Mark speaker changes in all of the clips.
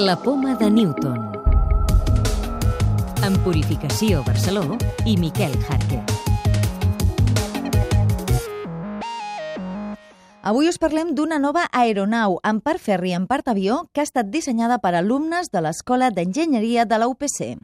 Speaker 1: La poma de Newton. En Purificació Barceló i Miquel Jarque.
Speaker 2: Avui us parlem d'una nova aeronau en part ferri i en part avió que ha estat dissenyada per alumnes de l'Escola d'Enginyeria de la UPC.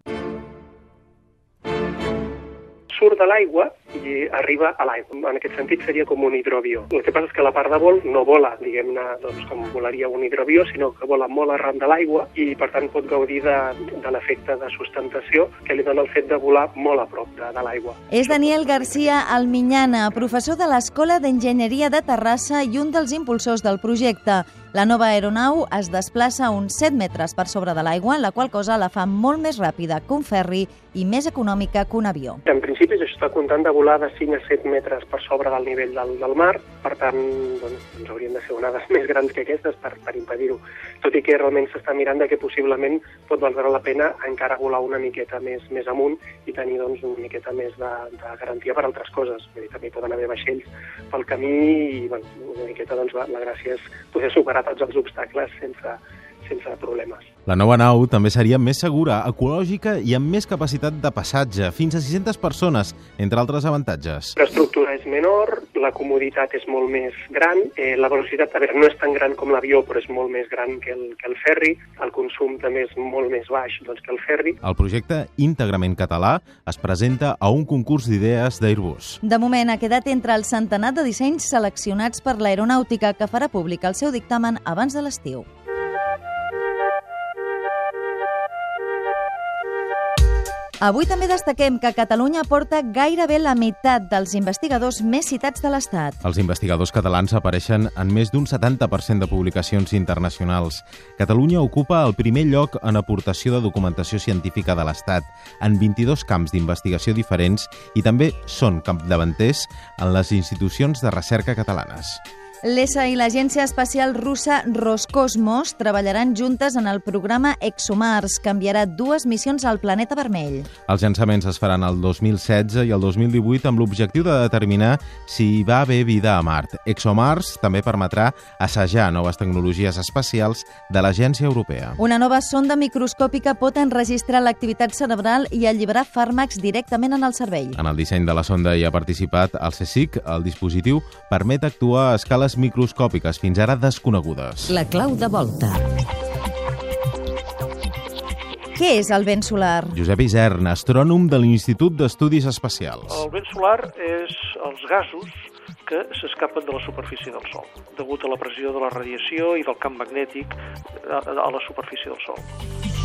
Speaker 3: Surt de l'aigua i arriba a l'aigua. En aquest sentit seria com un hidroavió. El que passa és que la part de vol no vola, diguem-ne, doncs, com volaria un hidroavió, sinó que vola molt arran de l'aigua i, per tant, pot gaudir de, de l'efecte de sustentació que li dona el fet de volar molt a prop de, de l'aigua.
Speaker 2: És Daniel Garcia Alminyana, professor de l'Escola d'Enginyeria de Terrassa i un dels impulsors del projecte. La nova aeronau es desplaça uns 7 metres per sobre de l'aigua, la qual cosa la fa molt més ràpida que un ferri i més econòmica que un avió.
Speaker 3: En principi, això està comptant de volar de 5 a 7 metres per sobre del nivell del, del mar, per tant, doncs, doncs haurien de ser onades més grans que aquestes per, per impedir-ho. Tot i que realment s'està mirant de que possiblement pot valdre la pena encara volar una miqueta més més amunt i tenir doncs, una miqueta més de, de garantia per altres coses. Vull dir, també poden haver vaixells pel camí i bueno, una miqueta doncs, la, la gràcia és poder superar tots els obstacles sense, sense problemes.
Speaker 4: La nova nau també seria més segura, ecològica i amb més capacitat de passatge, fins a 600 persones, entre altres avantatges.
Speaker 3: L'estructura és menor, la comoditat és molt més gran, eh, la velocitat a veure, no és tan gran com l'avió, però és molt més gran que el, que el ferri, el consum també és molt més baix doncs, que el ferri.
Speaker 4: El projecte, íntegrament català, es presenta a un concurs d'idees d'Airbus.
Speaker 2: De moment ha quedat entre el centenar de dissenys seleccionats per l'aeronàutica que farà públic el seu dictamen abans de l'estiu. Avui també destaquem que Catalunya porta gairebé la meitat dels investigadors més citats de l'Estat.
Speaker 4: Els investigadors catalans apareixen en més d'un 70% de publicacions internacionals. Catalunya ocupa el primer lloc en aportació de documentació científica de l'Estat, en 22 camps d'investigació diferents i també són capdavanters en les institucions de recerca catalanes.
Speaker 2: L'ESA i l'Agència Espacial Russa Roscosmos treballaran juntes en el programa ExoMars, que enviarà dues missions al planeta vermell.
Speaker 4: Els llançaments es faran el 2016 i el 2018 amb l'objectiu de determinar si hi va haver vida a Mart. ExoMars també permetrà assajar noves tecnologies espacials de l'Agència Europea.
Speaker 2: Una nova sonda microscòpica pot enregistrar l'activitat cerebral i alliberar fàrmacs directament en el cervell.
Speaker 4: En el disseny de la sonda hi ha participat el CSIC. El dispositiu permet actuar a escales microscòpiques fins ara desconegudes.
Speaker 1: La clau de volta.
Speaker 2: Què és el vent solar?
Speaker 4: Josep Isern, astrònom de l'Institut d'Estudis Espacials.
Speaker 5: El vent solar és els gasos que s'escapen de la superfície del Sol, degut a la pressió de la radiació i del camp magnètic a la superfície del Sol.